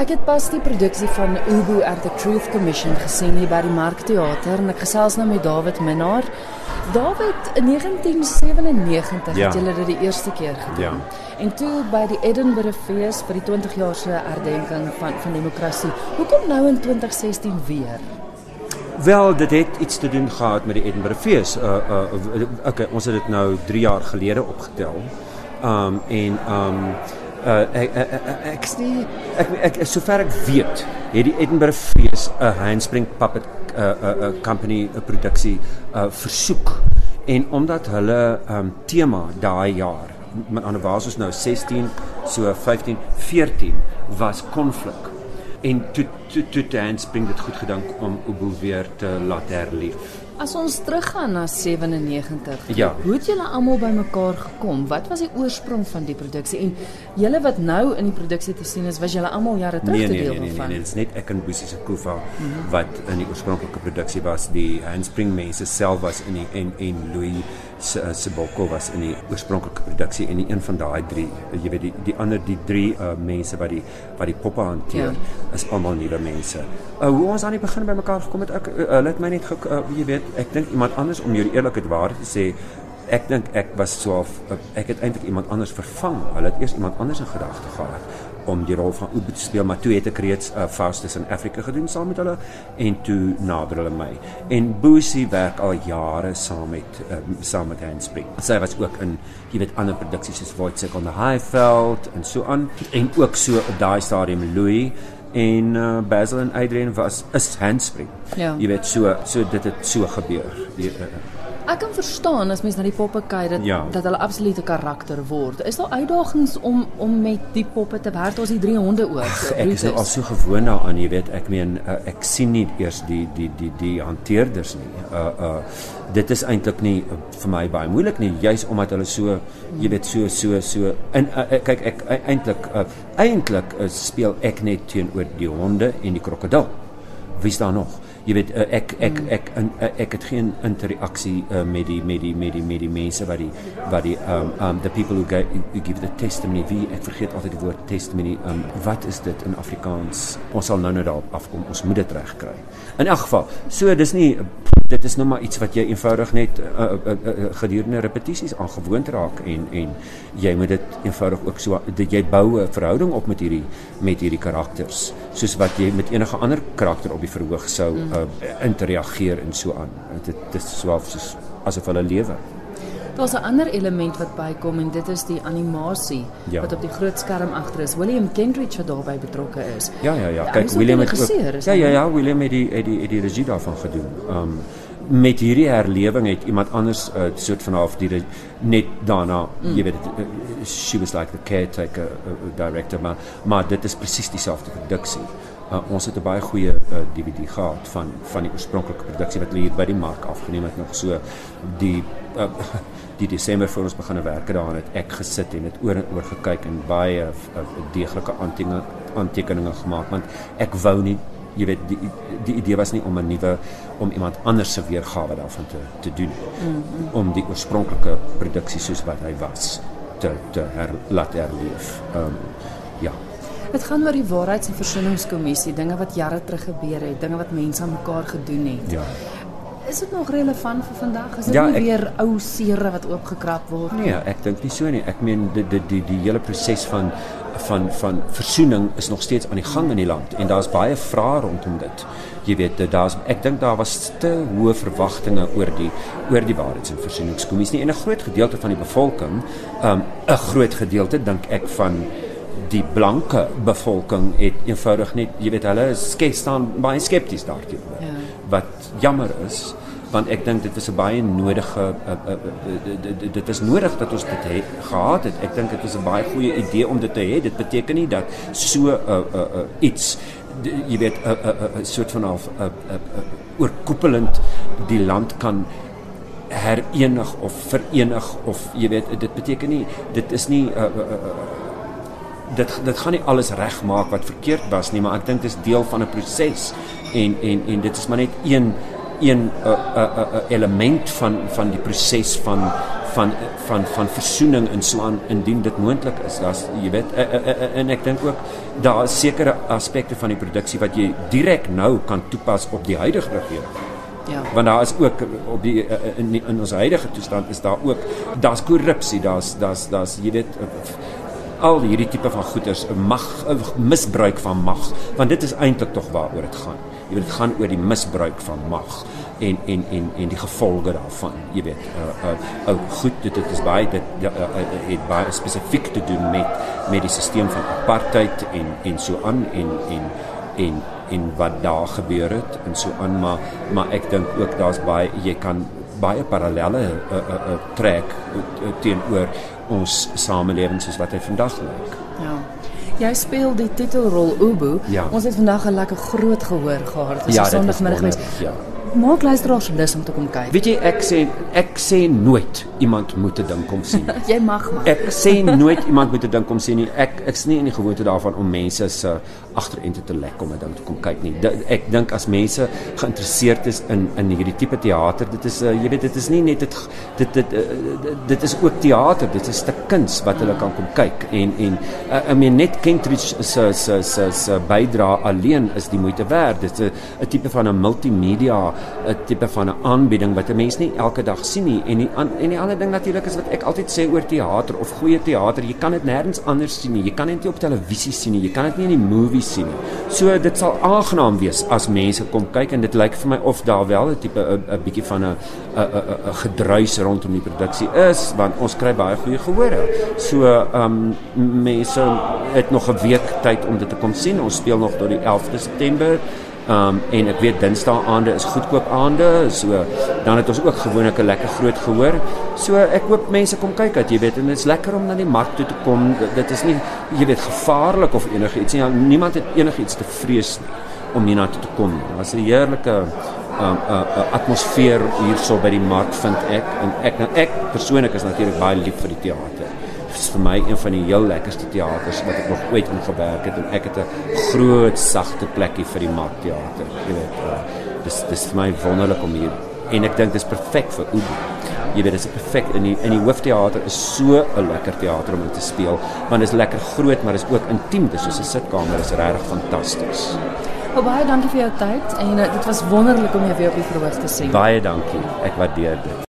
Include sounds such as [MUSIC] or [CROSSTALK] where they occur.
Ek het pas die produksie van Ubu at the Truth Commission gesien hier by die Markteater en ek gesels nou met David Minnar. David in 1997 Ja. het julle dit die eerste keer gedoen. Ja. En toe by die Edinburgh Fees vir die 20 jaar se herdenking van van demokrasie. Hoekom nou in 2016 weer? Wel, dit het iets te doen gehad met die Edinburgh Fees. Uh uh okay, ons het dit nou 3 jaar gelede opgetel. Um en um uh ek ek ek ek ek ek, sover ek weet, het die Edinburgh Fees 'n handspring puppet uh uh, uh company 'n produksie uh versoek. En omdat hulle um tema daai jaar, met ander was ons nou 16, so 15, 14 was konflik. En toe toe toe te handspring dit goed gedink om Ubu weer te laat herleef. As ons teruggaan na 97. Ja. Hoe het julle almal bymekaar gekom? Wat was die oorsprong van die produksie? En julle wat nou in die produksie te sien is, was julle almal jare terug Nee te nee deel nee nee, nee, van? nee, dit is net ek en Boesie se Kufa wat in die oorspronklike produksie was. Die handspring mense self was in die en en Louis se se Bokko was in die oorspronklike produksie en een van daai drie, jy weet die die ander die drie uh, mense wat die wat die poppe hanteer Ja. is almal nuwe mense. Uh, hoe ons aan die begin bymekaar gekom het, ek uh, hulle het my net ge, uh, jy weet, ek dink iemand anders om jou eerlikheid waar te sê Ek dink ek was so half ek het eintlik iemand anders vervang. Hulle het eers iemand anders in gedagte gehad om die rol van Ubu te speel, maar toe het ek reeds uh, Faustus in Afrika gedoen saam met hulle en toe nader hulle my. En Boosie werk al jare saam met um, saam met Handspring. Sy was ook in jy weet ander produksies soos Wojciech on the Highveld en so aan en ook so op daai stadium Louis en uh, Basil en Adrian was is Handspring. Ja. Jy weet so so dit het so gebeur. Die, uh, Ek kan verstaan as mens na die poppe kyk dat Ja. dat hulle absolute karakter word. Is daar uitdagings om om met die poppe te werk? Ons het drie honde ook. Ek is nou al so gewoond daaraan, jy weet, ek meen uh, ek sien nie eers die die die die hanteerders nie. Uh uh dit is eintlik nie uh, vir my baie moeilik nie, juis omdat hulle so jy weet so so so in uh, kyk ek eintlik uh, eintlik uh, speel ek net teenoor die honde en die krokodil. Wie's daar nog? Jy weet uh, ek ek ek in, uh, ek het geen interaksie uh, met die met die met die met die mense wat die wat die um um the people who, go, who give the testimony. Wie ek vergeet altyd die woord testimony um wat is dit in Afrikaans? Ons sal nou net daarop afkom. Ons moet dit regkry. In elk geval so dis nie dit is nou maar iets wat jy eenvoudig net uh, uh, uh, uh, gedurende repetisies aangewoond raak en en jy moet dit eenvoudig ook so dat jy bou 'n verhouding op met hierdie met hierdie karakters soos wat jy met enige ander karakter op die verhoog sou uh, interageer en so aan dit dit is so soos asof hulle lewe Daar's 'n ander element wat bykom en dit is die animasie Ja. wat op die groot skerm agter is. William Kendrick wat daarbey betrokke is. Ja ja ja, kyk William het ook is Ja ja ja, William het die het die het die regie daarvan gedoen. Um met hierdie herlewing het iemand anders 'n uh, soort van half die net daarna, mm. jy weet uh, she was like the caretaker uh, director maar maar dit is presies dieselfde produksie. Uh, ons het 'n baie goeie uh, DVD gehad van van die oorspronklike produksie wat hulle hier by die mark afgeneem het nog so die uh, [LAUGHS] die Desember voor ons begine werk daaraan het ek gesit en dit oor en oor gekyk en baie uh, deeglike aantekeninge aantekeninge gemaak want ek wou nie jy weet die die idee was nie om 'n nuwe om iemand anders se weergawe daarvan te te doen mm -hmm. om die oorspronklike produksie soos wat hy was te te her, laat herleef. Ehm um, ja. Dit gaan oor die waarheids- en versoeningskommissie, dinge wat jare terug gebeur het, dinge wat mense aan mekaar gedoen het. Ja. Is dit nog relevant vir vandag? Is dit Ja, nie ek- weer ou sere wat oopgekrap word? Nee, ek dink nie so nie. Ek meen die die die, die hele proses van van van versoening is nog steeds aan die gang in die land en daar's baie vrae rondom dit. Jy weet, dit- daar's ek dink daar was te hoë verwagtinge oor die oor die waarheids- en versoeningskommissie en 'n groot gedeelte van die bevolking, um 'n groot gedeelte dink ek van die blanke bevolking het eenvoudig net, jy weet, hulle skep staan baie skepties daarteenoor. Ja. Wat jammer is want ek dink dit was 'n baie nodige uh, uh, uh, dit was nodig dat ons dit het, gehad het. Ek dink dit was 'n baie goeie idee om dit te hê. Dit beteken nie dat so uh, uh, uh, iets jy weet 'n uh, uh, uh, soort van half uh, uh, uh, oorkoepelend die land kan herenig of verenig of jy weet dit beteken nie dit is nie uh, uh, uh, dit dit gaan nie alles regmaak wat verkeerd was nie, maar ek dink dit is deel van 'n proses en en en dit is maar net een een uh, uh, uh, element van van die proses van van van van versoening inslaan indien dit moontlik is. Daar's jy weet uh, uh, uh, en ek dink ook daar is sekere aspekte van die produksie wat jy direk nou kan toepas op die huidige regering. Ja. Want daar is ook op die in, in ons huidige toestand is daar ook daar's korrupsie, daar's daar's daar's jy weet al hierdie tipe van goeders mag misbruik van mag want dit is eintlik tog waaroor dit gaan. Jy weet dit gaan oor die misbruik van mag en en en en die gevolge daarvan. Jy weet uh uh ook goed dit dit is baie dit ja, uh, uh, het baie spesifiek te doen met met die stelsel van apartheid en en so aan en en en en wat daar gebeur het en so aan maar maar ek dink ook daar's baie jy kan baie parallelle uh, uh, uh, trek uh, teenoor ons samelewing soos wat hy vandag lyk. Ja. Jy speel die titelrol Ubu. Ja. Ons het vandag 'n lekker groot gehoor gehad. Dit is ja, Sondagmiddag. Ja maak luisteraars lus om te kom kyk. Weet jy, ek sê ek sê nooit iemand moet te dink om sien. [LAUGHS] jy mag maar. Ek sê nooit iemand moet te dink om sien nie. Ek ek's nie in die gewoonte daarvan om mense se agterente te lek om 'n ding te kom kyk nie. D ek dink as mense geïnteresseerd is in in hierdie tipe teater, dit is uh, jy weet dit is nie net dit dit dit uh, dit is ook teater, dit is 'n stuk kuns wat hulle kan kom kyk en en uh, I mean net Kentridge se se se se bydra alleen is die moeite werd. Dit is 'n tipe van 'n multimedia 'n tipe van 'n aanbieding wat 'n mens nie elke dag sien nie en die en die ander ding natuurlik is wat ek altyd sê oor teater of goeie teater, jy kan dit nêrens anders sien nie. Jy kan dit nie op televisie sien nie. Jy kan dit nie in die movies sien nie. So dit sal aangenaam wees as mense kom kyk en dit lyk vir my of daar wel 'n tipe 'n bietjie van 'n 'n 'n gedruis rondom die produksie is want ons kry baie goeie gehore. So ehm um, mense het nog 'n week tyd om dit te kom sien. Ons speel nog tot die 11de September. Um en ek weet Dinsdae aande is goedkoop aande, so dan het ons ook gewoonlik 'n lekker groot gehoor. So ek hoop mense kom kyk dat jy weet en dit is lekker om na die mark toe te kom. Dit is nie jy weet gevaarlik of enigiets nie. Niemand het enigiets te vrees nie om hier na toe te kom. Is 'n heerlike um uh, uh, atmosfeer hierso by die mark vind ek en ek ek persoonlik is natuurlik baie lief vir die teater is vir my een van die heel lekkerste teaters wat ek nog ooit in gewerk het en ek het 'n groot sagte plekkie vir die markteater jy weet uh, dis dis vir my wonderlik om hier en ek dink dis perfek vir Ubu jy weet dis perfek in die in die hoofteater is so 'n lekker teater om te speel want dit is lekker groot maar dit is ook intiem dis soos 'n sitkamer is regtig fantasties Oh, baie dankie vir jou tyd en uh, dit was wonderlik om jou weer op die verhoog te sien. Baie dankie. Ek waardeer dit.